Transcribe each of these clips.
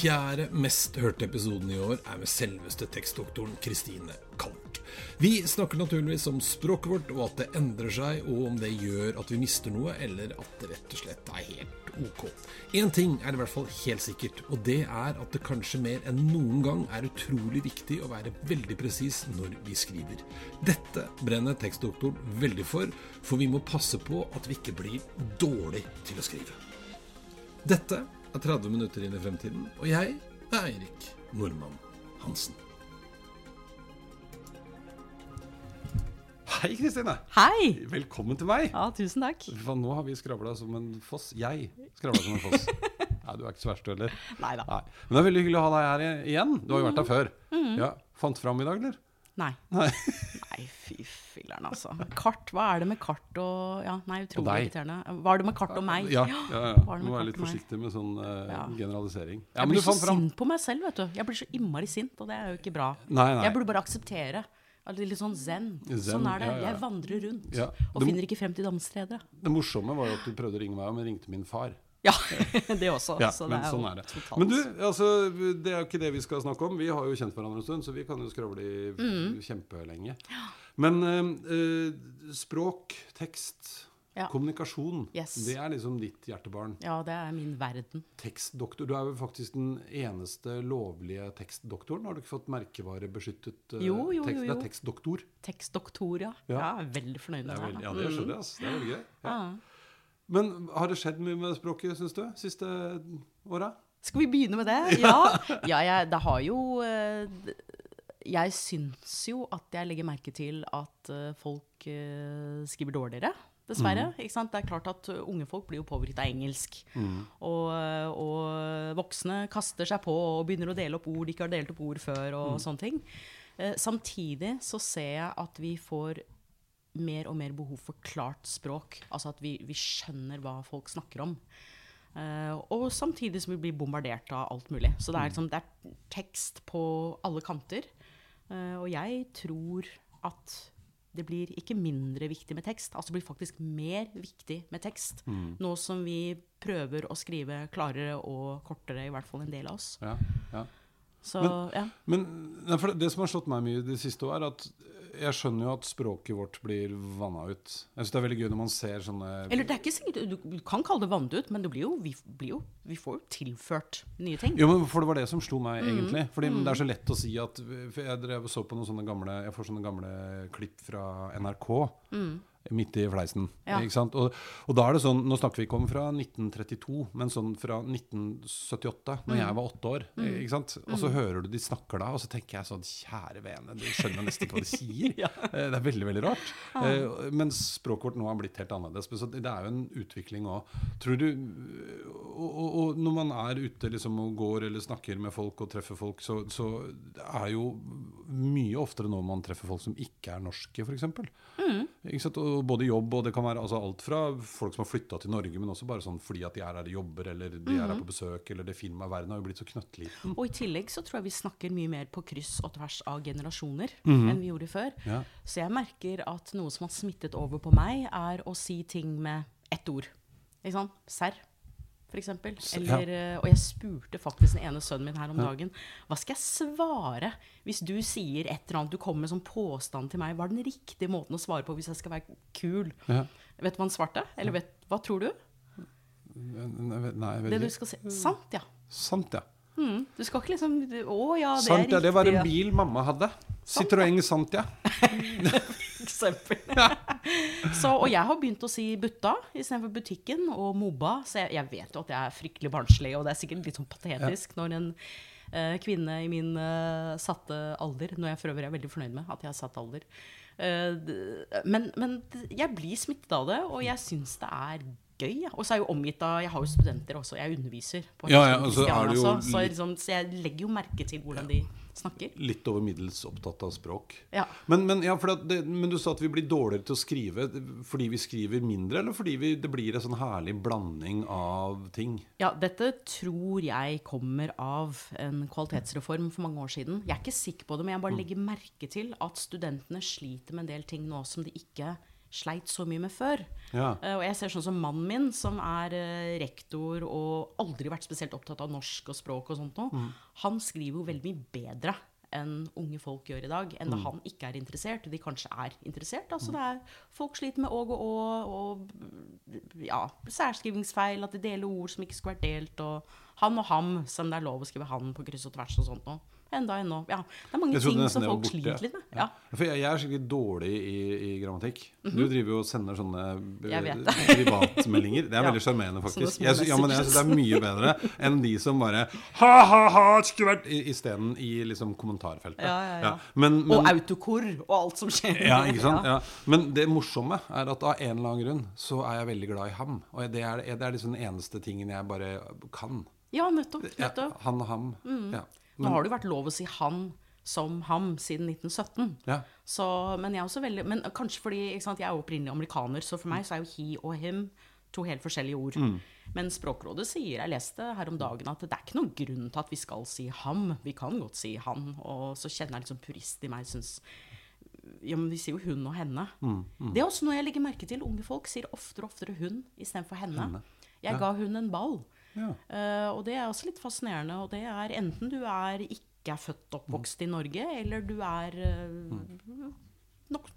Fjerde mest hørte episoden i år er med selveste tekstdoktoren Kristine Kalk. Vi snakker naturligvis om språket vårt, og at det endrer seg, og om det gjør at vi mister noe, eller at det rett og slett er helt ok. Én ting er i hvert fall helt sikkert, og det er at det kanskje mer enn noen gang er utrolig viktig å være veldig presis når vi skriver. Dette brenner tekstdoktoren veldig for, for vi må passe på at vi ikke blir dårlig til å skrive. Dette er 30 minutter inn i fremtiden, og jeg er Eirik Nordmann Hansen. Hei, Kristine. Hei! Velkommen til meg. Ja, tusen takk. For nå har vi skravla som en foss. Jeg skravla som en foss. Nei, du er ikke så verst, du heller. Neida. Nei. Men det er veldig hyggelig å ha deg her igjen. Du har jo vært her før. Mm. Ja, Fant fram i dag, eller? Nei. Nei. Nei, fy filler'n, altså. Kart, hva er det med kart og Ja, nei, utrolig irriterende. Hva er det med kart og meg? Ja, ja, ja. Hva Må kart litt forsiktig med sånn uh, Ja. generalisering. Ja, Jeg men blir du så fram. sint på meg selv, vet du. Jeg blir så innmari sint, og det er jo ikke bra. Nei, nei. Jeg burde bare akseptere. det er Litt sånn zen. Zen, sånn er det. ja, ja. Jeg vandrer rundt Ja. og Det- finner ikke frem til dansesteder. Det morsomme var jo at du prøvde å ringe meg, men ringte min far. Ja, det også. Ja, så men det er sånn jo er det. totalt Men du, altså, det er jo ikke det vi skal snakke om. Vi har jo kjent hverandre en stund, så vi kan jo skravle i Mm. kjempelenge. Men eh, eh, språk, tekst, Ja. kommunikasjon, Yes. det er liksom ditt hjertebarn. Ja, det er min verden. Tekstdoktor. Du er vel faktisk den eneste lovlige tekstdoktoren? Har du ikke fått merkevarebeskyttet uh, Jo, jo, tekst? jo, Det er tekstdoktor. Tekstdoktor, ja. Ja. ja. Jeg er veldig fornøyd med det. veldig, ja, det skjønner jeg. Altså. Det er veldig gøy. Ja. Men har det skjedd mye med språket, syns du, siste åra? Skal vi begynne med det? Ja. ja jeg, det har jo eh, Jeg syns jo at jeg legger merke til at eh, folk eh, skriver dårligere. Dessverre. ikke sant? Det er klart at Unge folk blir jo påvirket av engelsk. Og, uh, og voksne kaster seg på og begynner å dele opp ord de ikke har delt opp ord før. og sånne ting. Samtidig så ser jeg at vi får mer og mer behov for klart språk. Altså at vi, vi skjønner hva folk snakker om. Uh, og samtidig som vi blir bombardert av alt mulig. Så det er, liksom, det er tekst på alle kanter. Uh, og jeg tror at det blir ikke mindre viktig med tekst. Altså det blir faktisk mer viktig med tekst. Nå som vi prøver å skrive klarere og kortere, i hvert fall en del av oss. Ja, ja. Så ja. Men for det som har slått meg mye det siste året, er at jeg skjønner jo at språket vårt blir vanna ut. Jeg synes det er veldig gøy når man ser sånne Eller det er ikke sikkert, du kan kalle det vannet ut, men det blir jo, vi, blir jo, vi får jo tilført nye ting. Jo, men for det var det som slo meg, Mm. egentlig. Fordi det er så lett å si at Jeg drev og så på noen sånne gamle Jeg får sånne gamle klipp fra NRK. Midt i fleisen. Mm. Ja. Ikke sant? Og, og da er det sånn Nå snakker vi ikke om fra 1932, men sånn fra 1978, når Mm. jeg var åtte år. Ikke sant? Og så hører du de snakker da, og så tenker jeg sånn Kjære vene, du skjønner nesten ikke hva de sier. ja. Det er veldig, veldig rart. Eh, men språket vårt nå har blitt helt annerledes. Så det er jo en utvikling òg. Tror du og, og, og når man er ute liksom, og går eller snakker med folk og treffer folk, så, så er jo mye oftere nå man treffer folk som ikke er norske, f.eks. Mm. Og både jobb og det kan være altså, alt fra folk som har flytta til Norge, men også bare sånn fordi at de er her og jobber, eller de er her Mm. på besøk, eller det firmaet verden har jo blitt så knøttliten. Og i tillegg så tror jeg vi snakker mye mer på kryss og tvers av generasjoner Mhm. enn vi gjorde før. Ja. Så jeg merker at noe som har smittet over på meg, er å si ting med ett ord. Ikke sant? Serr, eksempel. ja. Eh, Og jeg spurte faktisk den ene sønnen min her om dagen hva skal jeg svare hvis du sier et eller annet, du kommer med sånn påstand til meg. Hva er den riktige måten å svare på hvis jeg skal være kul? Ja. Vet du hva han svarte? Eller vet, hva tror du? Nei, jeg vet Det du skal si. Sant, ja. Sant, ja. Mm. Du skal ikke liksom Å ja, det Sant, er ja. Det var en bil mamma hadde. Citroën Sant, ja. Ikke eksempel. så, og jeg har begynt å si butta istedenfor butikken, og mobba. Så jeg, jeg, vet jo at jeg er fryktelig barnslig, og det er sikkert litt sånn patetisk ja. når en uh, kvinne i min uh, satte alder, når jeg for øvrig er veldig fornøyd med at jeg har satt alder, uh, men, men, jeg blir smittet av det, og jeg syns det er gøy. Og så er jeg jo omgitt av Jeg har jo studenter også, jeg underviser. på ja, ja, altså, også, så, liksom, så, jeg legger jo merke til hvordan de snakker. Litt over middels opptatt av språk. Ja. Men, men, ja, det, men, du sa at vi blir dårligere til å skrive fordi vi skriver mindre, eller fordi vi, det blir en sånn herlig blanding av ting? Ja, dette tror jeg kommer av en kvalitetsreform for mange år siden. Jeg er ikke sikker på det, men jeg bare mm. legger merke til at studentene sliter med en del ting nå som de ikke sleit så mye med før. Ja. Uh, og jeg ser sånn som mannen min, som er uh, rektor og aldri vært spesielt opptatt av norsk og språk og sånt noe, mm. han skriver jo veldig mye bedre enn unge folk gjør i dag, enn da mm. han ikke er interessert. De kanskje er interessert. Altså, det er, folk sliter med åg og å, og ja, særskrivingsfeil, at de deler ord som ikke skulle vært delt, og han og ham, som det er lov å skrive han på kryss og tvers og sånt noe enda ennå. Ja, det er mange ting som folk sliter litt med. Ja. For jeg, jeg, er skikkelig dårlig i, i grammatikk. Mm -hmm. Du driver jo og sender sånne privatmeldinger. Det er veldig sjarmerende, faktisk. Jeg, ja, men jeg syns det er mye bedre enn de som bare ha-ha-ha, skulle vært Isteden i liksom kommentarfeltet. Ja, ja, ja. Men, men, og autokor og alt som skjer. Ja, ikke sant? Ja. Men det morsomme er at av en eller annen grunn så er jeg veldig glad i ham. Og det er, det er liksom den eneste tingen jeg bare kan. Ja, nettopp. nettopp. han og ham. Mm. Ja. Nå har det jo vært lov å si 'han' som 'ham' siden 1917. Ja. Så, men jeg er også veldig Men kanskje fordi sant, jeg er opprinnelig amerikaner, så for meg så er jo 'he' og 'him' to helt forskjellige ord. Mm. Men Språkrådet sier, jeg leste her om dagen, at det er ikke noen grunn til at vi skal si 'ham'. Vi kan godt si 'han'. Og så kjenner jeg litt sånn purist i meg syns ja, men vi sier jo hun og henne. Mm, mm. Det er også noe jeg legger merke til. Unge folk sier oftere og oftere hun istedenfor henne. henne. Jeg ja. ga hun en ball. Ja. Uh, og det er også litt fascinerende. Og det er enten du er ikke er født oppvokst i Norge, eller du er uh,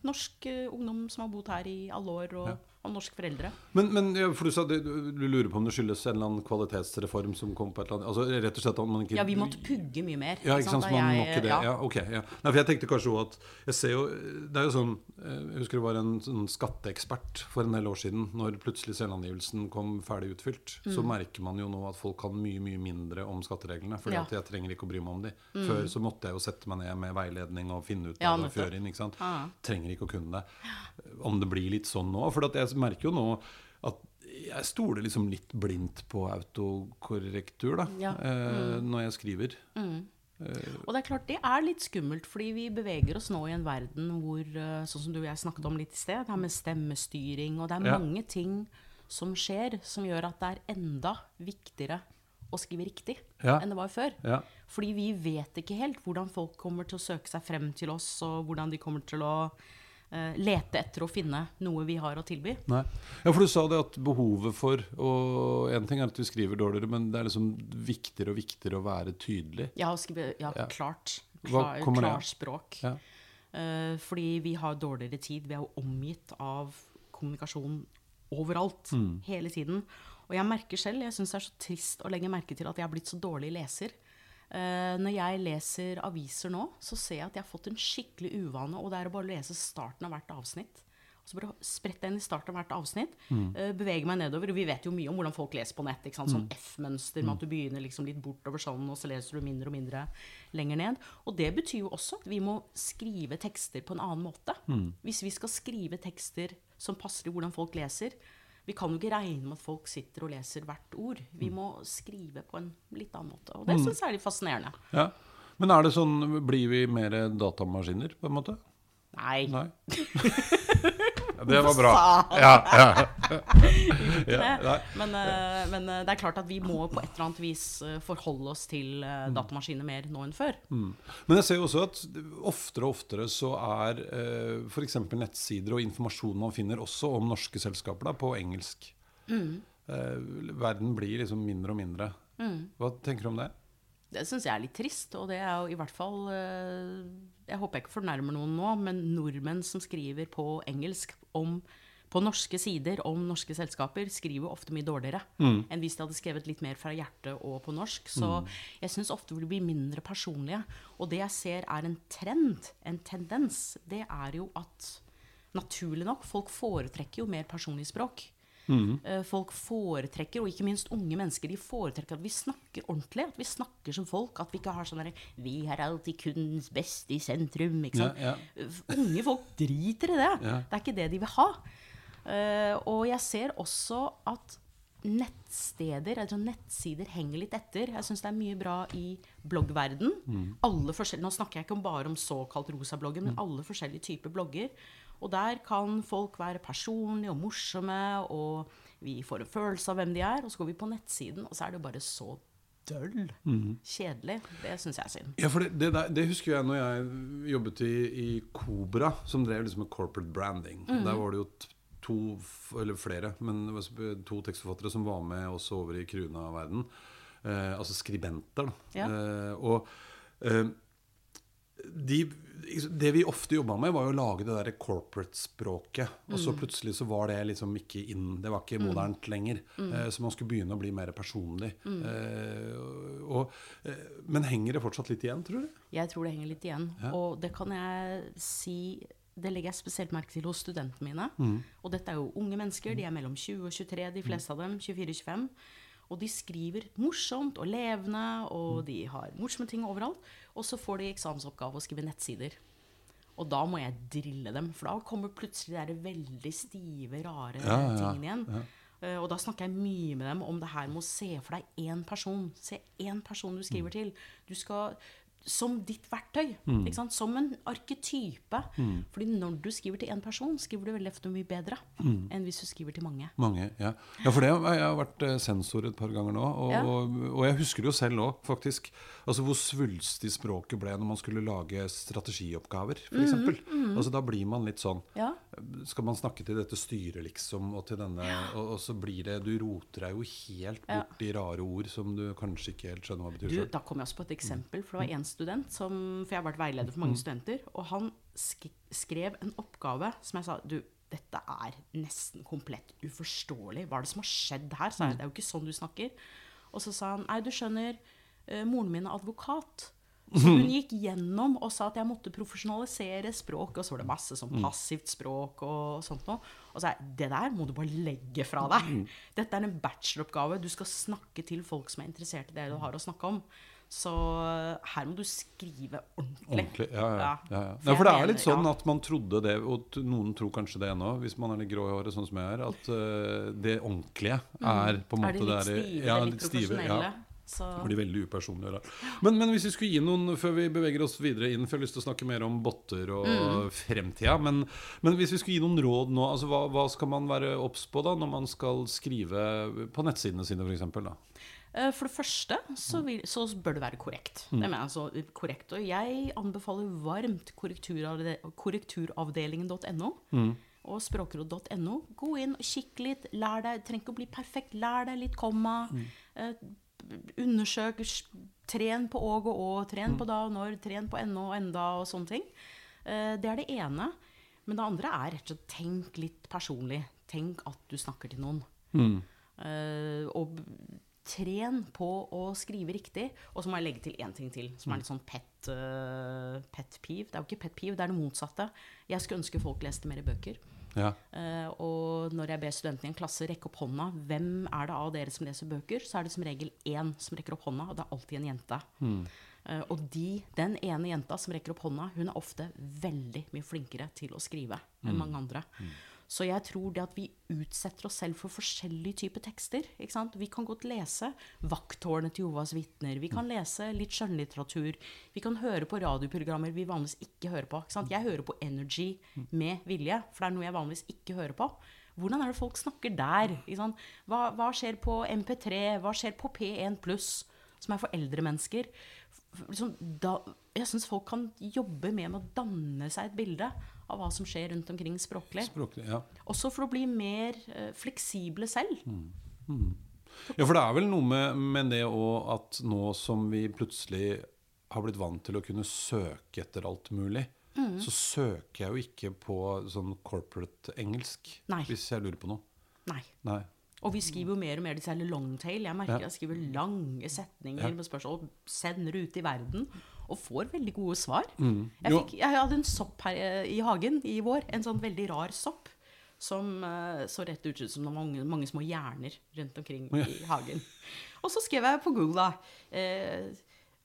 norsk uh, ungdom som har bodd her i alle år. og... Ja av norske foreldre. Men, men ja, for du sa det, du lurer på om det skyldes en eller annen kvalitetsreform som kom på et eller annet altså rett og slett at man ikke Ja, vi måtte pugge mye mer. Ja, ikke sant? sant? Man jeg, må ikke det. Ja. ja ok. Ja. Nei, for jeg tenkte kanskje òg at Jeg ser jo Det er jo sånn eh, Jeg husker det var en sånn skatteekspert for en del år siden. Når plutselig selvangivelsen kom ferdig utfylt, mm. så merker man jo nå at folk kan mye, mye mindre om skattereglene. Fordi at jeg trenger ikke å bry meg om de. Mm. Før så måtte jeg jo sette meg ned med veiledning og finne ut av det og føre inn. ikke sant? Trenger ikke å kunne det. Om det blir litt sånn nå. For at jeg merker jo nå at jeg stoler liksom litt blindt på autokorrektur da, ja. eh, mm. når jeg skriver. Mm. Eh. Og det er klart det er litt skummelt, fordi vi beveger oss nå i en verden hvor eh, sånn som du og jeg snakket om litt i sted, det her med stemmestyring, og det er ja. mange ting som skjer som gjør at det er enda viktigere å skrive riktig ja. enn det var før. Ja. Fordi vi vet ikke helt hvordan folk kommer til å søke seg frem til oss, og hvordan de kommer til å lete etter å finne noe vi har å tilby. Nei. Ja, for du sa det at behovet for Og en ting er at du skriver dårligere, men det er liksom viktigere og viktigere å være tydelig. Ja, skrive, ja, ja. klart. Klar, klarspråk. Ja. Uh, fordi vi har dårligere tid. Vi er jo omgitt av kommunikasjon overalt. Mm. Hele tiden. Og jeg merker selv, jeg syns det er så trist å legge merke til at jeg har blitt så dårlig leser. Uh, når jeg leser aviser nå, så ser jeg at jeg har fått en skikkelig uvane, og det er å bare lese starten av hvert avsnitt. Og så bare sprette inn i starten av hvert avsnitt. Mm. Uh, bevege meg nedover. Og vi vet jo mye om hvordan folk leser på nett. Sånn mm. F-mønster med mm. at du begynner liksom litt bortover sånn, og så leser du mindre og mindre lenger ned. Og det betyr jo også at vi må skrive tekster på en annen måte. Mm. Hvis vi skal skrive tekster som passer i hvordan folk leser, vi kan jo ikke regne med at folk sitter og leser hvert ord. Vi mm. må skrive på en litt annen måte. Og det mm. syns jeg er litt fascinerende. Ja. Men er det sånn, blir vi mer datamaskiner, på en måte? Nei. Nei. Det var bra. Ja, ja. ja men, eh, men, eh, det er klart at vi må på et eller annet vis eh, forholde oss til mm. datamaskiner mer nå enn før. Mm. Men jeg ser jo også at oftere og oftere så er f.eks. nettsider og informasjon man finner også om norske selskaper da, på engelsk. Mm. Verden blir liksom mindre og mindre. Mm. Hva tenker du om det? Det syns jeg er litt trist, og det er jo i hvert fall Jeg håper jeg ikke fornærmer noen nå, men nordmenn som skriver på engelsk om på norske sider om norske selskaper skriver ofte mye dårligere mm. enn hvis de hadde skrevet litt mer fra hjertet og på norsk. Så mm. jeg syns ofte vi blir mindre personlige. Og det jeg ser er en trend, en tendens, det er jo at naturlig nok, folk foretrekker jo mer personlig språk. Mm. Folk foretrekker, og ikke minst unge mennesker, de foretrekker at vi snakker ordentlig. At vi snakker som folk. At vi ikke har sånn derre 'Vi er alltid kundens beste i sentrum'. Ikke sant? Ja, ja. Unge folk driter i det. Ja. Det er ikke det de vil ha. Eh, og jeg ser også at nettsteder, altså nettsider, henger litt etter. Jeg syns det er mye bra i bloggverden. Alle forskjellige, Nå snakker jeg ikke bare om såkalt rosablogger, men alle forskjellige typer blogger. Og der kan folk være personlige og morsomme, og vi får en følelse av hvem de er. Og så går vi på nettsiden, og så er det bare så døll. Kjedelig. Det syns jeg er synd. Ja, for det, det, der, det husker jeg når jeg jobbet i, i Cobra, som drev liksom med corporate branding. Mm. Der var det jo to, eller flere, men det var to tekstforfattere som var med også over i Kruna-verden. Eh, altså skribenter, da. Ja. Eh, og eh, de, det vi ofte jobba med, var jo å lage det der corporate-språket. Og Mm. så plutselig så var det liksom ikke inn. Det var ikke modernt lenger. Mm. Eh, så man skulle begynne å bli mer personlig. Eh, og, eh, men henger det fortsatt litt igjen, tror du? Jeg tror det henger litt igjen. Ja. Og det kan jeg si Det legger jeg spesielt merke til hos studentene mine. Mm. Og dette er jo unge mennesker. De er mellom 20 og 23, de fleste av dem. 24-25. Og de skriver morsomt og levende, og de har morsomme ting overalt. Og så får de eksamensoppgave å skrive nettsider. Og da må jeg drille dem, for da kommer plutselig de veldig stive, rare Ja, ja, tingene igjen. Eh, Og da snakker jeg mye med dem om det her med å se for deg én person. Se én person du skriver til. Du skal som ditt verktøy. Ikke sant? Som en arketype. Fordi når du skriver til én person, skriver du veldig ofte mye bedre enn hvis du skriver til mange. Mange, ja. ja, for det har jeg har vært eh, sensor et par ganger nå. Og, Ja. og, og jeg husker det jo selv òg, faktisk. Altså Hvor svulstig språket ble når man skulle lage strategioppgaver, f.eks. Mhm, Altså Da blir man litt sånn Ja. Skal man snakke til dette styret, liksom, og til denne og, og så blir det Du roter deg jo helt bort i rare ord som du kanskje ikke helt skjønner hva betyr Du, da kom jeg også på et eksempel. For det var en student som For jeg har vært veileder for mange studenter. Og han sk skrev en oppgave som jeg sa Du, dette er nesten komplett uforståelig. Hva er det som har skjedd her? sa jeg. Det er jo ikke sånn du snakker. Og så sa han Nei, du skjønner, eh, moren min er advokat. Så hun gikk gjennom og sa at jeg måtte profesjonalisere språk. Og så var det masse sånn passivt språk og sånt noe. Og så sa jeg det der må du bare legge fra deg. Dette er en bacheloroppgave. Du skal snakke til folk som er interessert i det du har å snakke om. Så her må du skrive ordentlig. Ordentlig, ja, ja, ja, ja. For for det er litt sånn at man trodde det, og noen tror kanskje det ennå, hvis man er litt grå i håret, sånn som jeg er, at eh, det ordentlige er på en Mm. Er det måte litt stive, ja, litt profesjonelle? Ja. Det Blir veldig upersonlig. Men, men hvis vi skulle gi noen, før vi beveger oss videre inn For jeg har lyst til å snakke mer om botter og Mm. fremtida. Men, men hvis vi skulle gi noen råd nå, altså hva, hva skal man være obs på da når man skal skrive på nettsidene sine, f.eks.? Eh, For det første så, vil, så bør det være korrekt. Det mener jeg altså korrekt. Og jeg anbefaler varmt korrekturavdelingen.no. korrekturavdelingen.no og språkråd.no. Gå inn og kikk litt. Lær deg. Trenger ikke å bli perfekt. Lær deg litt komma. Eh, undersøk. Tren på åg og å. Tren på da og når. Tren på ennå og enda og sånne ting. Eh, det er det ene. Men det andre er rett og slett tenk litt personlig. Tenk at du snakker til noen. Eh, og tren på å skrive riktig. Og så må jeg legge til én ting til, som er litt sånn pet, eh, pet peeve. Det er jo ikke pet peeve, det er det motsatte. Jeg skulle ønske folk leste mer bøker. Ja. Uh, og når jeg ber studentene i en klasse rekke opp hånda, hvem er det av dere som leser bøker, så er det som regel én som rekker opp hånda, og det er alltid en jente. Eh, og de, den ene jenta som rekker opp hånda, hun er ofte veldig mye flinkere til å skrive enn mange andre. Så jeg tror det at vi utsetter oss selv for forskjellige typer tekster. Ikke sant? Vi kan godt lese 'Vakttårnet til Jovas vitner'. Vi kan lese litt skjønnlitteratur. Vi kan høre på radioprogrammer vi vanligvis ikke hører på. Ikke sant? Jeg hører på Energy med vilje, for det er noe jeg vanligvis ikke hører på. Hvordan er det folk snakker der? Ikke? Hva, hva skjer på MP3? Hva skjer på P1 pluss, som er for eldre mennesker? Liksom, da, jeg syns folk kan jobbe med, med å danne seg et bilde av hva som skjer rundt omkring språklig. Språklig, ja. Også for å bli mer eh, fleksible selv. Ja, for det er vel noe med, med det òg at nå som vi plutselig har blitt vant til å kunne søke etter alt mulig, Mm. så søker jeg jo ikke på sånn corporate engelsk Nei. hvis jeg lurer på noe. Nei. Nei. Og vi skriver jo mer og mer disse her longtail. Jeg merker Ja. jeg skriver lange setninger Ja. med spørsmål. Sender ut i verden. Og får veldig gode svar. Jeg, Mm. Jeg, fikk, jeg hadde en sopp her eh, i hagen i vår, en sånn veldig rar sopp. Som eh, så rett ut som mange, mange små hjerner rundt omkring i hagen. Og så skrev jeg på Google da eh,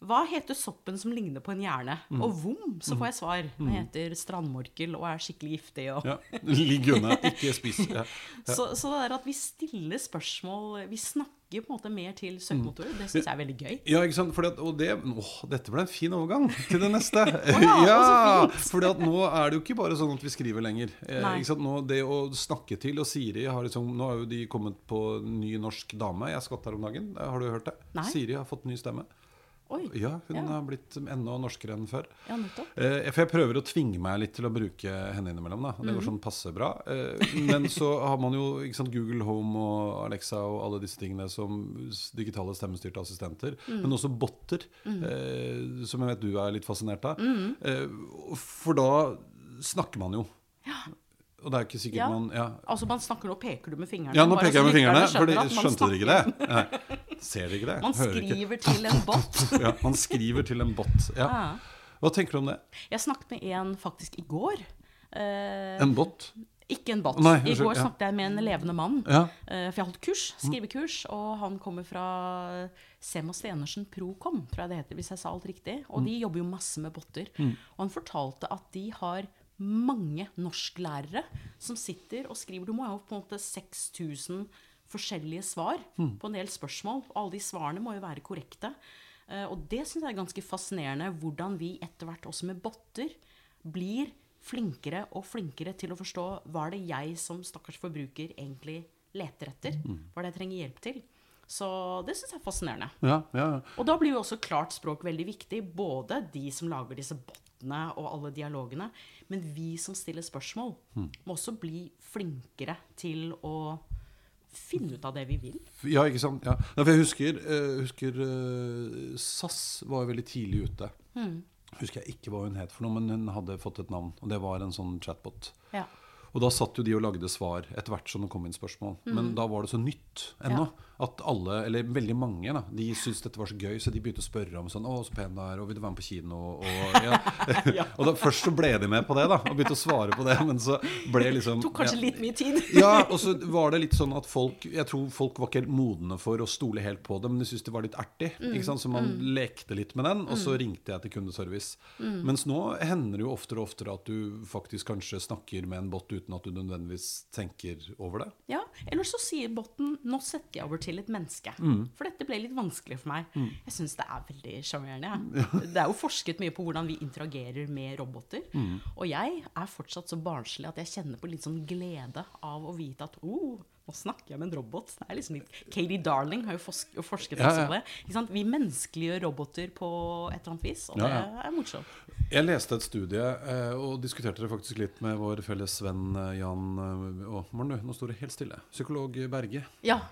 Hva heter soppen som ligner på en hjerne? Mm. Og vom, så får jeg svar. Den heter strandmorkel og er skikkelig giftig. Og, Ja. Ligg unna, ikke spis. Ja. så, så det er at vi stiller spørsmål Vi snakker på en måte mer til søkemotorer, det syns jeg er veldig gøy. Ja, ikke sant? Fordi at, og det, åh, dette ble en fin overgang til det neste. ja, for fordi at nå er det jo ikke bare sånn at vi skriver lenger. Eh, ikke sant? Nå, det å snakke til, og Siri har liksom, Nå har jo de kommet på ny norsk dame. Jeg skvatt her om dagen. Har du hørt det? Nei. Siri har fått ny stemme. Oi. Ja, hun Ja. har blitt enda norskere enn før. Ja. Eh, for jeg prøver å tvinge meg litt til å bruke henne innimellom. Da. Det går Mhm. sånn passe bra. Eh, men så har man jo sant, Google Home og Alexa og alle disse tingene som digitale stemmestyrte assistenter. Mm. Men også botter, eh, som jeg vet du er litt fascinert av. Mm. Eh, for da snakker man jo. Og det er ikke sikkert Ja. man ja. Altså, man snakker nå peker du med fingrene. ja, nå bare peker jeg med fingrene, for de, skjønte dere ikke det? Nei. Ser dere ikke det? Man Hører ikke? skriver til en bot. Ja, man skriver til en bot. Ja. Hva tenker du om det? Jeg snakket med en faktisk i går. Eh, En bot? ikke en bot. Nei, I går ja. snakket jeg med en levende mann. Ja. Eh, for jeg holdt kurs, skrivekurs, og han kommer fra Sem og Stenersen Procom, tror jeg det heter, hvis jeg sa alt riktig. Og de jobber jo masse med botter. Og han fortalte at de har mange norsklærere som sitter og skriver. Du må ha på en måte 6000 forskjellige svar på en del spørsmål, og alle de svarene må jo være korrekte. Eh, og det syns jeg er ganske fascinerende, hvordan vi etter hvert også med botter blir flinkere og flinkere til å forstå hva er det jeg som stakkars forbruker egentlig leter etter. Hva er det jeg trenger hjelp til. Så det syns jeg er fascinerende. Ja, ja, ja. Og da blir jo også klart språk veldig viktig. Både de som lager disse bottene og alle dialogene, men vi som stiller spørsmål, må også bli flinkere til å finne ut av det vi vil. Ja, ikke sant? Ja. For jeg husker, eh, husker eh, SAS var jo veldig tidlig ute. Husker jeg ikke hva hun het for noe, men hun hadde fått et navn. Og det var en sånn chatbot. Ja. Og da satt jo de og lagde svar etter hvert som det kom inn spørsmål. Men da var det så nytt ennå. At alle, eller veldig mange, da, de syntes dette var så gøy, så de begynte å spørre om sånn Å, så pen du er, og vil du være med på kino? Og, ja. og da, først så ble de med på det, da, og begynte å svare på det. Men så ble liksom Tok kanskje ja. litt mye tid. Ja, og så var det litt sånn at folk Jeg tror folk var ikke helt modne for å stole helt på det, men de syntes det var litt ertig. Ikke sant? Så man lekte litt med den, og så ringte jeg til kundeservice. Mens nå hender det jo oftere og oftere at du faktisk kanskje snakker med en bot uten at du nødvendigvis tenker over det. Ja, Eller så sier botten 'nå setter jeg over til et menneske'. For dette ble litt vanskelig for meg. Jeg syns det er veldig sjarmerende. Ja. Det er jo forsket mye på hvordan vi interagerer med roboter. Og jeg er fortsatt så barnslig at jeg kjenner på litt sånn glede av å vite at oh, nå snakker jeg med en robot. Det er liksom litt Katie Darling har jo forsk forsket Ja, ja. på det. Vi menneskeliggjør roboter på et eller annet vis, og det ja. er morsomt. Jeg leste et studie eh, og diskuterte det faktisk litt med vår felles venn eh, Jan eh, Å, Morten, nå står det helt stille. Psykolog Berge. Ja.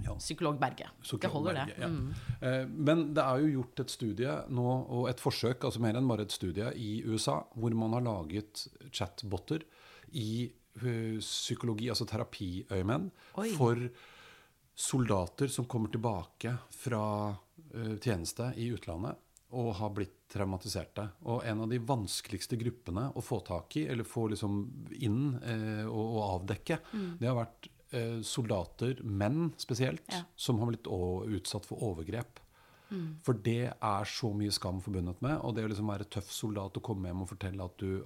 Ja. Psykolog Berge. Det holder, det. Ja. Mm. Eh, Men det er jo gjort et studie nå, og et forsøk, altså mer enn bare et studie, i USA, hvor man har laget chatboter i psykologi, altså terapiøyemed, for soldater som kommer tilbake fra eh, tjeneste i utlandet og har blitt traumatiserte. Og en av de vanskeligste gruppene å få tak i, eller få liksom inn eh, og, og avdekke, det har vært eh, soldater, menn spesielt, Ja. som har blitt utsatt for overgrep. For det er så mye skam forbundet med. Og det å liksom være tøff soldat og komme hjem og fortelle at du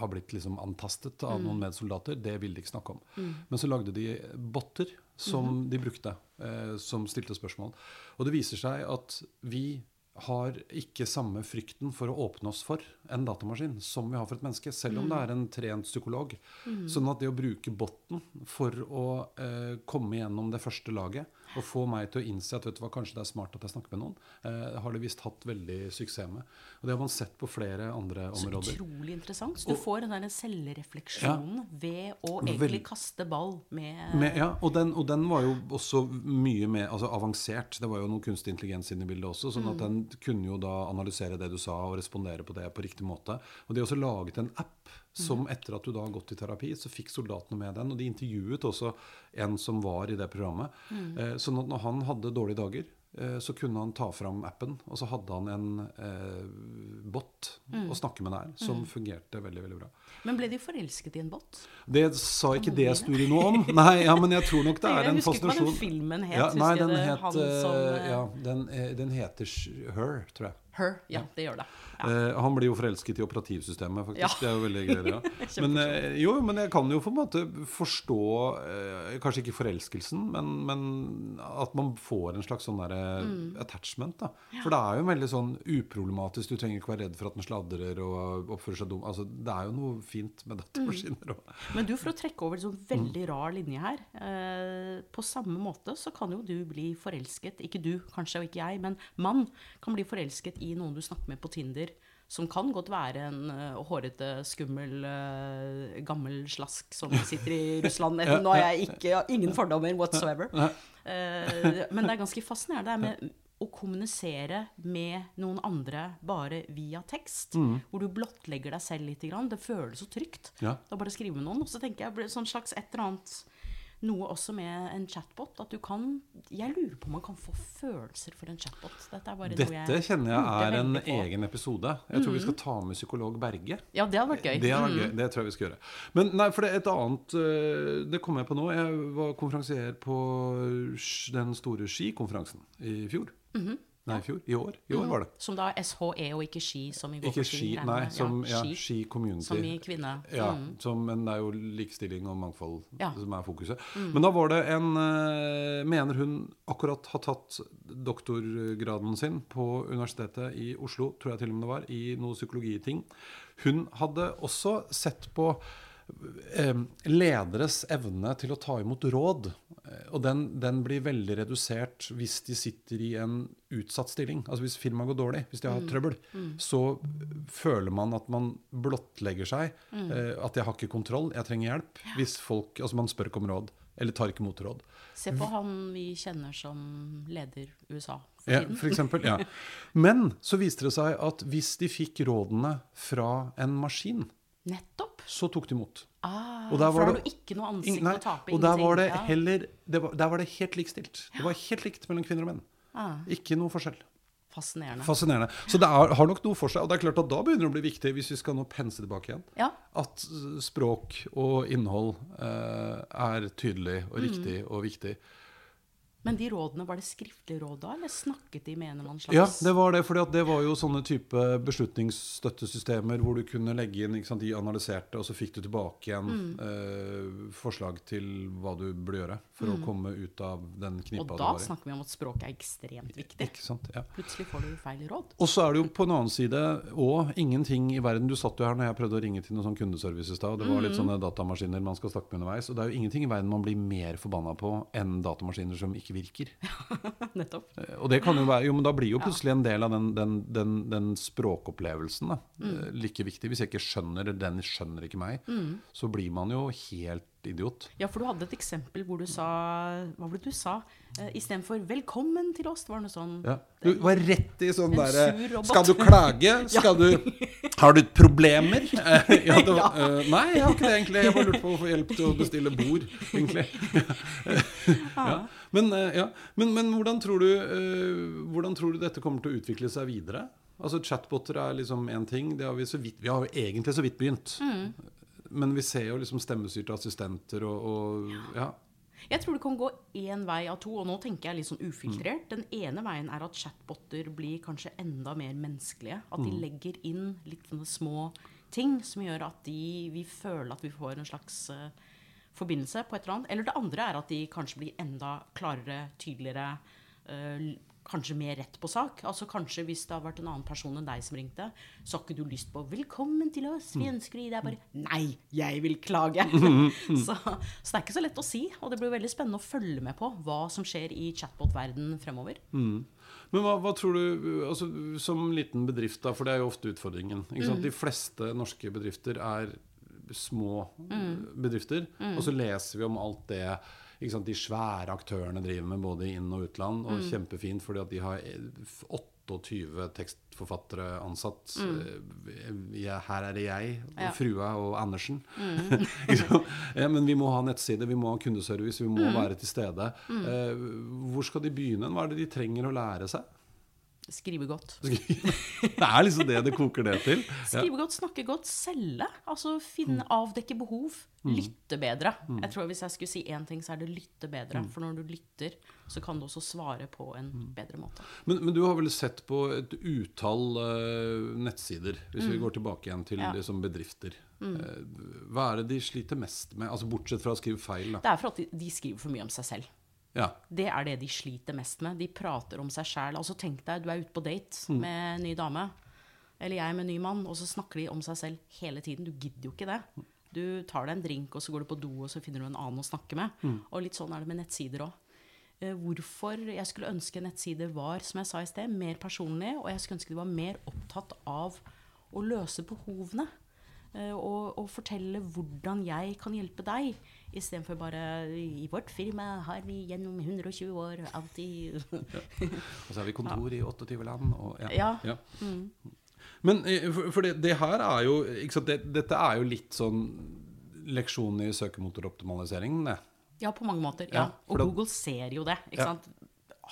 har blitt liksom antastet av noen medsoldater, det vil de ikke snakke om. Men så lagde de botter som de brukte, eh, som stilte spørsmål. Og det viser seg at vi har ikke samme frykten for å åpne oss for en datamaskin som vi har for et menneske, selv om det er en trent psykolog. Sånn at det å bruke botten for å eh, komme gjennom det første laget og få meg til å innse at vet du hva, kanskje det er smart at jeg snakker med noen, eh, har det visst hatt veldig suksess med. Og det har man sett på flere andre Så områder. utrolig interessant. Så du Og- får den der selvrefleksjonen ved å egentlig kaste ball med, Med, ja, og den, og den var jo også mye mer altså avansert. Det var jo noe kunstig intelligens inne i bildet også. sånn at den kunne jo da analysere det du sa og respondere på det på riktig måte. Og de har også laget en app som etter at du da har gått i terapi, så fikk soldatene med den. Og de intervjuet også en som var i det programmet. Eh, sånn at når han hadde dårlige dager, eh, så kunne han ta fram appen, og så hadde han en eh, bot å snakke med der, som fungerte veldig veldig bra. Men ble de forelsket i en bot? Det sa ikke det studiet noe om. Nei, ja, men jeg tror nok det er Jeg en husker ikke hva den filmen het. Ja, nei, jeg den het eh, Ja, den, den heter Her, tror jeg. Her. Ja, det gjør det. Ja. Eh, han blir jo forelsket i operativsystemet, faktisk. Ja. Det er jo veldig gøy. Ja. Men, eh, jo, men jeg kan jo på en måte forstå eh, Kanskje ikke forelskelsen, men, men at man får en slags sånn derre Mm. attachment. da For det er jo veldig sånn uproblematisk. Du trenger ikke være redd for at den sladrer og oppfører seg dum. Altså, det er jo noe fint med datamaskiner. Mm. Men du, for å trekke over en sånn Mm. veldig rar linje her eh, På samme måte så kan jo du bli forelsket Ikke du, kanskje, og ikke jeg, men mann kan bli forelsket i noen du snakker med på Tinder. Som kan godt være en uh, hårete, skummel, uh, gammel slask som sitter i Russland. Nå har jeg ikke, ingen fordommer whatsoever. Uh, men det er ganske fascinerende det er med å kommunisere med noen andre bare via tekst. Mm. Hvor du blottlegger deg selv litt. Det føles så trygt. Ja. Da bare skrive med noen. Og så tenker jeg sånn slags et eller annet Noe også med en chatbot. At du kan Jeg lurer på om man kan få følelser for en chatbot. Dette er Dette jeg kjenner jeg er en på. egen episode. Jeg tror vi skal ta med psykolog Berge. Ja, det hadde vært gøy. Det, Mm. gøy. det tror jeg vi skal gjøre. Men nei, for det er et annet øh, Det kom jeg på nå. Jeg var konferansier på den store skikonferansen i fjor. Mhm. Nei, i fjor. I år. I år var det. Som da er SHE og ikke ski, som i går Ikke ski, nei. Som, ja, ski, ski community. som i kvinne. Ja, Mm. som, men det er jo likestilling og mangfold Ja. som er fokuset. Men da var det en eh, Mener hun akkurat har tatt doktorgraden sin på Universitetet i Oslo, tror jeg til og med det var, i noe psykologiting. Hun hadde også sett på lederes evne til å ta imot råd. Eh, Og den, den blir veldig redusert hvis de sitter i en utsatt stilling. Altså hvis firmaet går dårlig, hvis de har trøbbel, så føler man at man blottlegger seg. Mm. At jeg har ikke kontroll, jeg trenger hjelp. Hvis folk, altså man spør ikke om råd, eller tar ikke imot råd. Se på han vi kjenner som leder USA for Ja, for eksempel, ja. Men så viste det seg at hvis de fikk rådene fra en maskin, Nettopp. Så tok de imot. Ah, Og der for var da har det- du ikke noe ansikt nei, å tape. og der var det heller det var, Der var det helt likestilt. Det var helt likt mellom kvinner og menn. Ah, Ikke noe forskjell. fascinerende. Fascinerende. Så det er, har nok noe for seg. Og det er klart at da begynner det å bli viktig, hvis vi skal nå pense tilbake igjen, Ja. at språk og innhold eh, er tydelig og riktig og viktig. Men de rådene, var det skriftlige råd da, eller snakket de med en eller annen slags Ja, det var det. for det var jo sånne type beslutningsstøttesystemer hvor du kunne legge inn sant, De analyserte, og så fikk du tilbake igjen Mm. eh, forslag til hva du burde gjøre for å komme ut av den Og knipa du da var i. snakker vi om at språket er ekstremt viktig. Ikke sant? Ja. Plutselig får du feil råd. Og så er det jo på en annen side òg ingenting i verden Du satt jo her når jeg prøvde å ringe til noen sånn kundeservice i stad. Det var litt Mm. sånne datamaskiner man skal snakke med underveis. Og det er jo ingenting i verden man blir mer forbanna på enn datamaskiner som ikke virker. Nettopp. Eh, Og det kan jo være Jo, men da blir jo plutselig en del av den, den, den, den språkopplevelsen da, Mm. like viktig. Hvis jeg ikke skjønner, den skjønner ikke meg, så blir man jo helt idiot. Ja, for du hadde et eksempel hvor du sa Hva var det du sa? Uh, Istedenfor 'velkommen til oss', det var noe sånn Ja. Du var rett i sånn derre. Skal du klage? Skal du Har du problemer? Eh, ja, det var, Uh, nei, jeg har ikke det egentlig. Jeg bare lurte på å få hjelp til å bestille bord, egentlig. ja. Men, eh, ja. men, men hvordan, tror du, uh, hvordan tror du dette kommer til å utvikle seg videre? Altså Chatboter er liksom én ting. Det har vi, så vidt, vi har egentlig så vidt begynt. Men vi ser jo liksom stemmestyrte assistenter og, og ja. Jeg tror det kan gå én vei av to, og nå tenker jeg litt sånn ufiltrert. Den ene veien er at chatboter blir kanskje enda mer menneskelige. At de legger inn litt sånne små ting som gjør at de, vi føler at vi får en slags uh, forbindelse på et eller annet. Eller det andre er at de kanskje blir enda klarere, tydeligere, eh, kanskje mer rett på sak. Altså Kanskje hvis det har vært en annen person enn deg som ringte, så har ikke du lyst på 'velkommen til oss, vi ønsker å gi deg bare Nei, jeg vil klage! så, så det er ikke så lett å si, og det blir veldig spennende å følge med på hva som skjer i chatbot-verden fremover. Men hva, hva tror du, altså, som liten bedrift, da, for det er jo ofte utfordringen Mm. De fleste norske bedrifter er små mm. bedrifter. Og så leser vi om alt det sant, de svære aktørene driver med både inn- og utland. Og kjempefint fordi at de har eh, 28 tekstforfattere ansatt. Mm. jeg, her er det jeg, Ja. Mm. frua og Andersen. Mm. ja, men vi må ha nettside, vi må ha kundeservice, vi må Mm. være til stede. Eh, hvor skal de begynne? Hva er det de trenger å lære seg? Skrive godt. Det er liksom det det koker ned til. Ja. Skrive godt, snakke godt, selge. Altså Mm. finne, avdekke behov. Lytte bedre. Jeg tror Hvis jeg skulle si én ting, så er det lytte bedre. Mm. For når du lytter, så kan du også svare på en bedre måte. Men, men du har vel sett på et utall uh, nettsider, hvis vi går tilbake igjen til Mm. Ja. Mm. liksom, bedrifter. Mm. hva er det de sliter mest med? Altså Bortsett fra å skrive feil, da. Det er for at de, de skriver for mye om seg selv. Ja. Det er det de sliter mest med. De prater om seg sjæl. Altså, tenk deg, du er ute på date Mm. med en ny dame. Eller jeg med en ny mann, og så snakker de om seg selv hele tiden. Du gidder jo ikke det. Du tar deg en drink, og så går du på do, og så finner du en annen å snakke med. Mm. Og litt sånn er det med nettsider òg. Hvorfor jeg skulle ønske nettsider var, som jeg sa i sted, mer personlig, og jeg skulle ønske de var mer opptatt av å løse behovene. Eh, Og, og fortelle hvordan jeg kan hjelpe deg, istedenfor bare I vårt firma har vi gjennom 120 år alltid Og så har vi kontor i 28 land. Og, Ja. Mm. Men eh, for, for det, det her er jo ikke sant, det, Dette er jo litt sånn leksjon i søkemotoroptimaliseringen, det. Ja, på mange måter. Ja, Ja. Og Google ser jo det. ikke Ja. sant?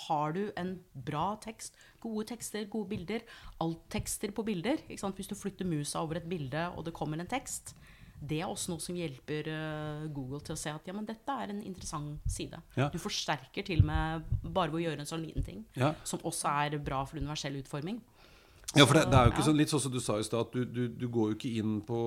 Har du en bra tekst, gode tekster, gode bilder, alt-tekster på bilder? Hvis du flytter musa over et bilde, og det kommer en tekst, det er også noe som hjelper eh, Google til å se at ja, men dette er en interessant side. Ja. Du forsterker til og med bare ved å gjøre en sånn liten ting, Ja. som også er bra for universell utforming. Ja, for det, det er jo ikke sånn, litt sånn som du sa i stad, at du, du, du går jo ikke inn på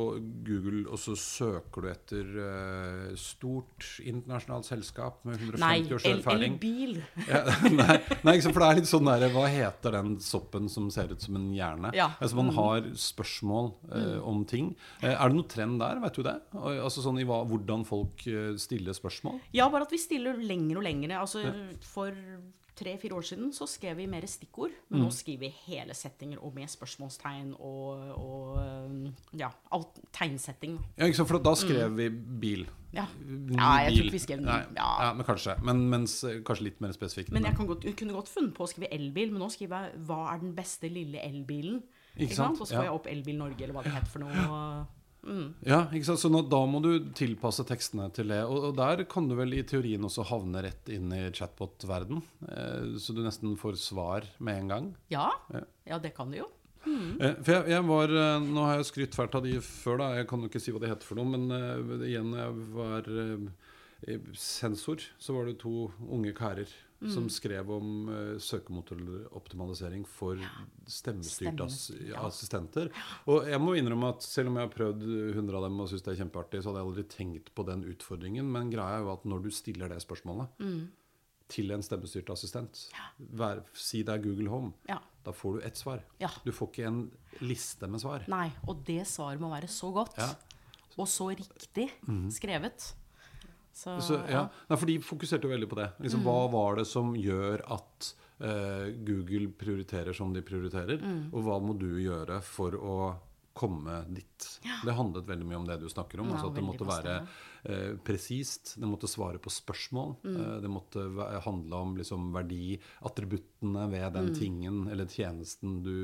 Google og så søker du etter uh, stort internasjonalt selskap med 150 Nei, erfaring. el- eller bil. Nei, nei for det er litt sånn der, Hva heter den soppen som ser ut som en hjerne? Ja. Altså Man har spørsmål uh, om ting. Uh, er det noen trend der? Vet du det? Altså sånn i hva, Hvordan folk stiller spørsmål? Ja, bare at vi stiller lenger og lenger. Altså, For tre-fire år siden så skrev vi mer stikkord, men Mm. nå skriver vi hele settinger og med spørsmålstegn og, og um, ja, alt, tegnsetting. Ja, ikke sant, For da skrev vi bil. Ja. Mm. ja, jeg tror ikke vi skrev ny. Ja. ja, men kanskje. Men mens, eh, kanskje litt mer spesifikt. Men jeg kan godt, jeg kunne godt funnet på å skrive elbil, men nå skriver jeg 'Hva er den beste lille elbilen?' Ikke Ikke sant? sant? Og så får jeg opp Elbil Norge, eller hva det heter for noe. Ja, ikke sant? Så nå, da må du tilpasse tekstene til det. Og, og der kan du vel i teorien også havne rett inn i chatbot-verden. Eh, så du nesten får svar med en gang. Ja, Ja. ja, det kan du jo. Eh, for jeg, jeg var eh, Nå har jeg skrytt fælt av de før, da. Jeg kan jo ikke si hva det heter for noe. Men eh, igjen, jeg var eh, sensor, så var det to unge karer som skrev om uh, søkemotoroptimalisering for stemmestyrte ass Stemme, ja. assistenter. Og jeg må innrømme at selv om jeg har prøvd 100 av dem og syns det er kjempeartig, så hadde jeg aldri tenkt på den utfordringen. Men greia er jo at når du stiller det spørsmålet Mm. til en stemmestyrt assistent, vær, si det er Google Home, Ja. da får du ett svar. Ja. Du får ikke en liste med svar. Nei, og det svaret må være så godt. Ja. Og så riktig skrevet. Så, Så, ja. Nei, for de fokuserte jo veldig på det. Liksom, Hva var det som gjør at eh, Google prioriterer som de prioriterer? Og hva må du gjøre for å komme dit? Det handlet veldig mye om det du snakker om. Ja, altså at det måtte være eh, presist, det måtte svare på spørsmål. Eh, det måtte handle om liksom, verdiattributtene ved den tingen eller tjenesten du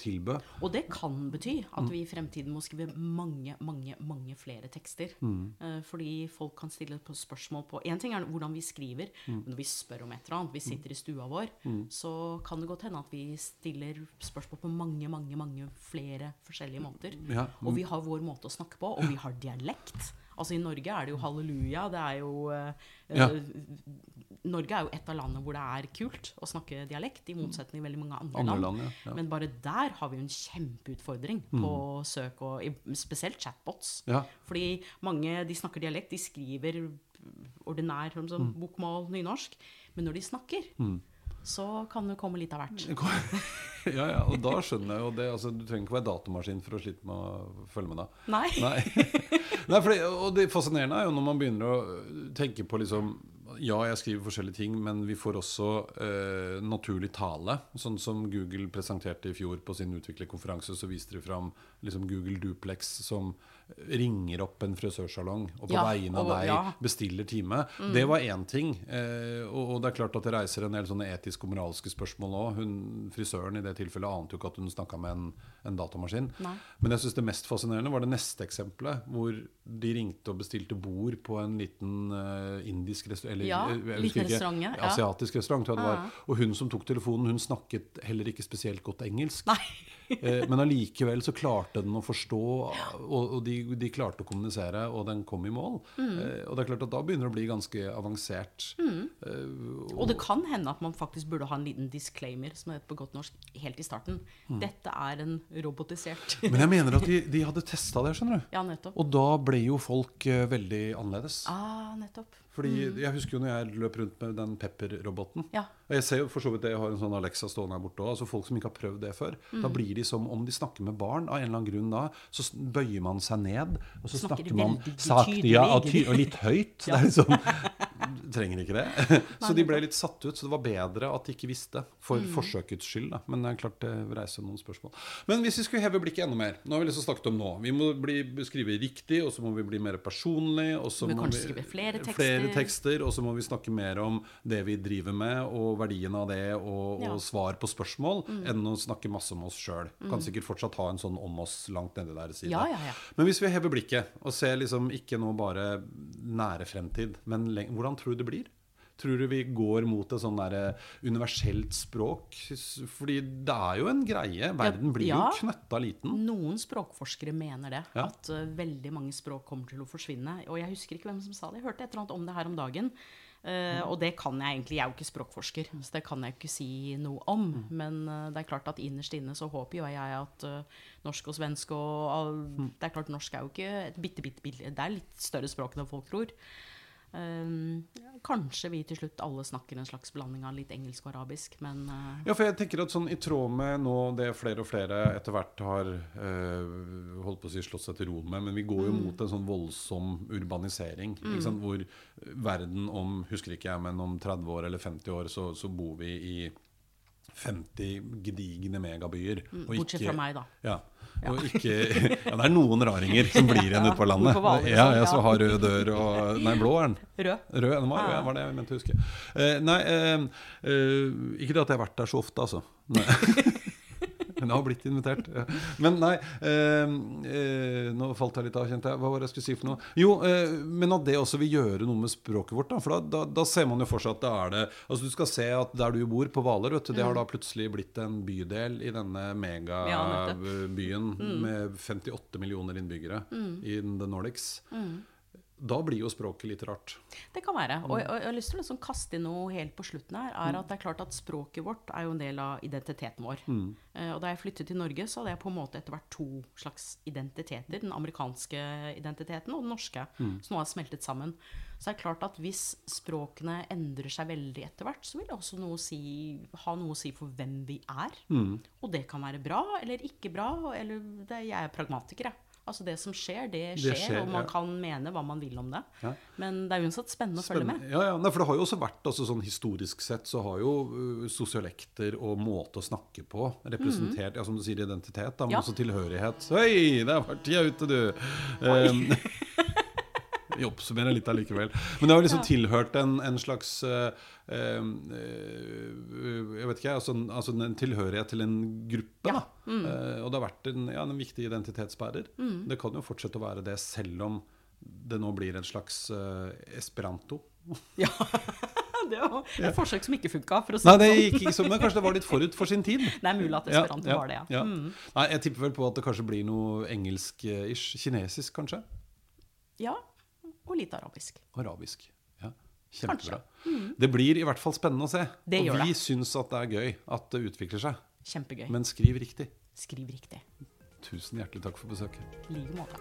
tilbød. Og det kan bety at vi i fremtiden må skrive mange, mange, mange flere tekster. Eh, fordi folk kan stille på spørsmål på Én ting er hvordan vi skriver, men når vi spør om et eller annet, vi sitter i stua vår, så kan det godt hende at vi stiller spørsmål på mange, mange, mange flere forskjellige måter. Ja. Og vi har vår måte å snakke på, og vi har dialekt. Altså I Norge er det jo halleluja. Det er jo eh, Ja. eh, Norge er jo et av landene hvor det er kult å snakke dialekt, i motsetning til veldig mange andre, Andre land. land, ja. Men bare der har vi jo en kjempeutfordring på søk, og spesielt chatbots. Ja. Fordi mange de snakker dialekt, de skriver ordinær sånn, som bokmål, nynorsk. Men når de snakker, så kan det komme litt av hvert. ja, ja, og da skjønner jeg jo det. Altså, du trenger ikke være datamaskin for å slite med å følge med da. Nei. Nei. Nei fordi, og det fascinerende er jo når man begynner å tenke på liksom Ja, jeg skriver forskjellige ting, men vi får også eh, naturlig tale. Sånn som Google presenterte i fjor på sin utviklerkonferanse, så viste de fram liksom Google Duplex som ringer opp en frisørsalong og på Ja, vegne av og- deg ja. bestiller time. Det var én ting. Eh, og, og det er klart at det reiser en del sånne etiske og moralske spørsmål òg. Frisøren i det tilfellet ante jo ikke at hun snakka med en, en datamaskin. Nei. Men jeg synes det mest fascinerende var det neste eksempelet, hvor de ringte og bestilte bord på en liten uh, indisk restaurant Eller Ja, eh, liten restaurant, ja. asiatisk restaurant, tror jeg det Ja. var. Og hun som tok telefonen, hun snakket heller ikke spesielt godt engelsk. Eh, Men allikevel så klarte den å forstå, og, og de, de klarte å kommunisere, og den kom i mål. Mm. Eh, Og det er klart at da begynner det å bli ganske avansert. Eh, Og det kan hende at man faktisk burde ha en liten disclaimer, som det heter på godt norsk, helt i starten. Mm. Dette er en robotisert Men jeg mener at de, de hadde testa det, skjønner du. Ja, nettopp. Og da ble jo folk uh, veldig annerledes. Ah, nettopp. Fordi Jeg husker jo når jeg løp rundt med den Pepper-roboten. Ja. Og Jeg ser jo for så vidt det, jeg har en sånn Alexa stående her borte òg. Altså folk som ikke har prøvd det før. Mm. Da blir de som om de snakker med barn. Av en eller annen grunn da så bøyer man seg ned, og så Snakker snakker man sakte ja, og, og litt høyt. Det er liksom Trenger ikke det. Så de ble litt satt ut. Så det var bedre at de ikke visste. For Mm. forsøkets skyld, da. Men det er klart det reiser noen spørsmål. Men hvis vi skulle heve blikket enda mer Nå har vi liksom snakket om nå. Vi må bli, skrive riktig, og så må vi bli mer personlig. Og så Vi må kanskje skrive flere tekster. flere tekster, og så må vi snakke mer om det vi driver med, og verdien av det, og, Ja. og svar på spørsmål, enn å snakke masse om oss sjøl. Kan sikkert fortsatt ha en sånn om oss langt nedi der side. Ja, ja. Men hvis vi hever blikket og ser liksom ikke nå bare nære fremtid, men hvordan tror du det blir? Tror du vi går mot et sånn der universelt språk? Fordi det er jo en greie. Verden blir ja. jo knøtta liten. Noen språkforskere mener det. Ja. At eh, veldig mange språk kommer til å forsvinne. Og jeg husker ikke hvem som sa det. Jeg hørte et eller annet om det her om dagen. Eh, og det kan jeg egentlig. Jeg er jo ikke språkforsker, så det kan jeg ikke si noe om. Men uh, det er klart at innerst inne så håper jo jeg at eh, norsk og svensk og all, Det er klart norsk er jo ikke et bitte, bitte, bitte Det er litt større språk enn folk tror. Eh, kanskje vi til slutt alle snakker en slags blanding av litt engelsk og arabisk, men uh... Ja, for jeg tenker at sånn i tråd med nå det flere og flere etter hvert har uh, holdt på å si slått seg til ro med, men vi går jo mot en sånn voldsom urbanisering. Ikke sant? Hvor verden om husker ikke jeg, men om 30 år eller 50 år så, så bor vi i 50 gedigne megabyer. og Mm, bortsett ikke- fra meg, da. Ja. Og ikke, ja, det er noen raringer som blir igjen ute på landet. Ja, jeg ja, ja. som har rød dør og Nei, blå er den. Rød. Rød, den var, ja, var det jeg mente å huske. Eh, nei, eh, ikke det at jeg har vært der så ofte, altså. Nei. Jeg har blitt invitert. Men nei eh, eh, Nå falt jeg litt av, kjente jeg. Hva var det jeg skulle si for noe? Jo, eh, men at det også vil gjøre noe med språket vårt. Da, for da, da, da ser man jo for seg at det er det Altså Du skal se at der du bor, på Hvaler, vet du, det har da plutselig blitt en bydel i denne Ja, mm. megabyen med 58 millioner innbyggere i the Nordics. Mm. Da blir jo språket litt rart. Det kan være. Og jeg, og jeg har lyst til å liksom kaste inn noe helt på slutten her. er at det er klart at Språket vårt er jo en del av identiteten vår. Eh, og da jeg flyttet til Norge, så hadde jeg på en måte etter hvert to slags identiteter. Den amerikanske identiteten og den norske. Så nå har smeltet sammen. Så det er klart at hvis språkene endrer seg veldig etter hvert, så vil det også noe si, ha noe å si for hvem vi er. Og det kan være bra eller ikke bra. Eller det, jeg er pragmatiker, jeg. Altså Det som skjer, det skjer, skjer, og man ja. kan mene hva man vil om det. Ja. Men det er uansett spennende å følge med. Ja, ja. Nei, for det har jo også vært altså, sånn Historisk sett så har jo uh, sosiolekter og måte å snakke på representert ja, som du sier, identitet, da, men. Ja. også tilhørighet. Hei, der var tida ute, du! Um, Vi oppsummerer litt allikevel. Men det har liksom tilhørt en, en slags uh, uh, Jeg vet ikke, altså, altså en tilhørighet til en gruppe. Ja. Mm. Uh, og det har vært en, ja, en viktig identitetsbærer. Det kan jo fortsette å være det, selv om det nå blir en slags esperanto. Ja. det var et forsøk som ikke funka, si Nei, det sånn. gikk ikke sånn, men kanskje det var litt forut for sin tid. Det er mulig at esperanto var det, ja. ja. Mm. Nei, jeg tipper vel på at det kanskje blir noe engelsk-ish. Kinesisk, kanskje? ja. Og litt arabisk. Arabisk. Ja, Kjempebra. Mm. Det blir i hvert fall spennende å se. Det og gjør vi syns at det er gøy at det utvikler seg. Kjempegøy. Men skriv riktig. Skriv riktig. Tusen hjertelig takk for besøket. I like måte.